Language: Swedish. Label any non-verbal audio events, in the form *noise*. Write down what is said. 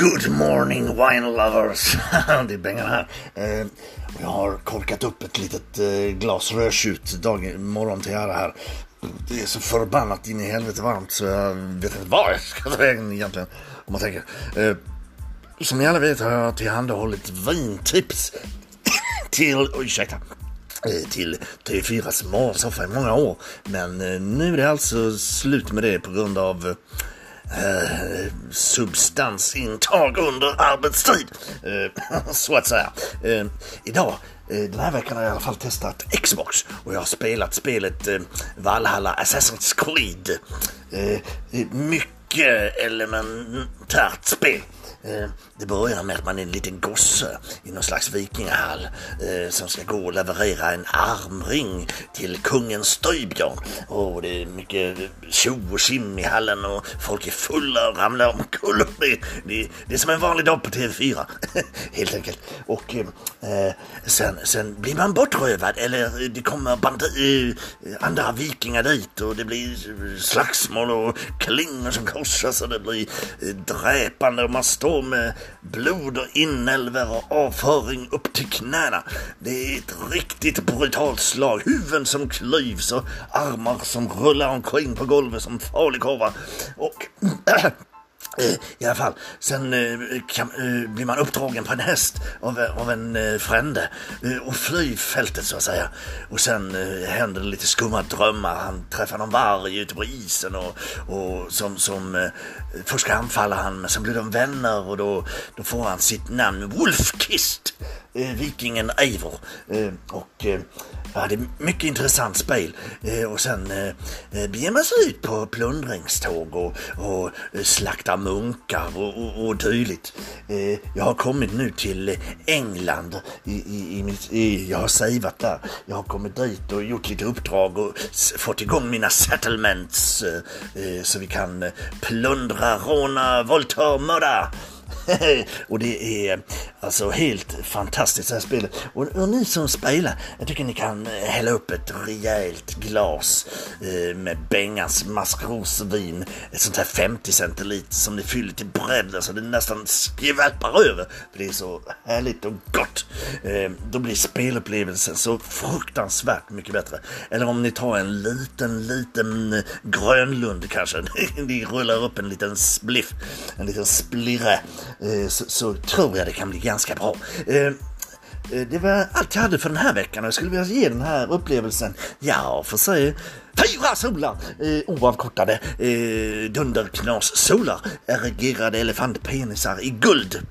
Good morning wine lovers! *laughs* det är Bengan här. Eh, jag har korkat upp ett litet eh, glas rödtjut dag, morgon till ära här. Det är så förbannat in i helvete varmt så jag vet inte var jag ska ta vägen egentligen. Om man tänker. Eh, som ni alla vet har jag tillhandahållit vintips *coughs* till, ursäkta, eh, till TV4s morgonsoffa i många år. Men eh, nu är det alltså slut med det på grund av eh, eh, substansintag under arbetstid. Eh, *laughs* så att säga. Eh, idag eh, den här veckan har jag i alla fall testat Xbox och jag har spelat spelet eh, Valhalla Assassin's Creed. Eh, mycket elementärt spel. Eh, det börjar med att man är en liten gosse i någon slags vikingahall eh, som ska gå och leverera en armring till kungen Styrbjörn. Och det är mycket tjo och tjim i hallen och folk är fulla och ramlar omkull. Det, det, det är som en vanlig dag på TV4 *laughs* helt enkelt. Och eh, sen, sen blir man bortrövad eller det kommer bandi, eh, andra vikingar dit och det blir slagsmål och klingor som korsas och det blir dräpande och man står med blod och inälvor och avföring upp till knäna. Det är ett riktigt brutalt slag. Huvuden som klyvs och armar som rullar omkring på golvet som falukorvar. Och *clears throat* äh, Eh, I alla fall, sen eh, kan, eh, blir man uppdragen på en häst av, av en frände och flyr fältet så att säga. Och sen händer det lite skumma drömmar. Han träffar någon varg ute på isen och, och som, som först ska anfalla han men sen blir de vänner och då, då får han sitt namn Wolfkist, Eh, vikingen Eivor. Eh, och eh, Ja, det är mycket intressant spel. Eh, och sen eh, eh beger man sig ut på plundringståg och, och eh, slaktar munkar och, och, och dylikt. Eh, jag har kommit nu till England. I, i, i mitt, i, jag har savat där. Jag har kommit dit och gjort lite uppdrag och fått igång mina settlements eh, så vi kan plundra, råna, våldta, mörda. *laughs* och det är alltså helt fantastiskt det här spelet. Och, och ni som spelar, jag tycker ni kan eh, hälla upp ett rejält glas eh, med Bengans maskrosvin. Ett sånt här 50 centiliter som ni fyller till bredden så alltså, det nästan skvalpar över. För det är så härligt och gott. Eh, då blir spelupplevelsen så fruktansvärt mycket bättre. Eller om ni tar en liten, liten eh, Grönlund kanske. *laughs* ni rullar upp en liten spliff, en liten splirre Eh, så, så, tror jag det kan bli ganska bra. Eh, eh, det var allt jag hade för den här veckan och jag skulle vilja ge den här upplevelsen, ja, för sig fyra solar! Eh, oavkortade eh, dunderknas-solar, erigerade elefantpenisar i guld.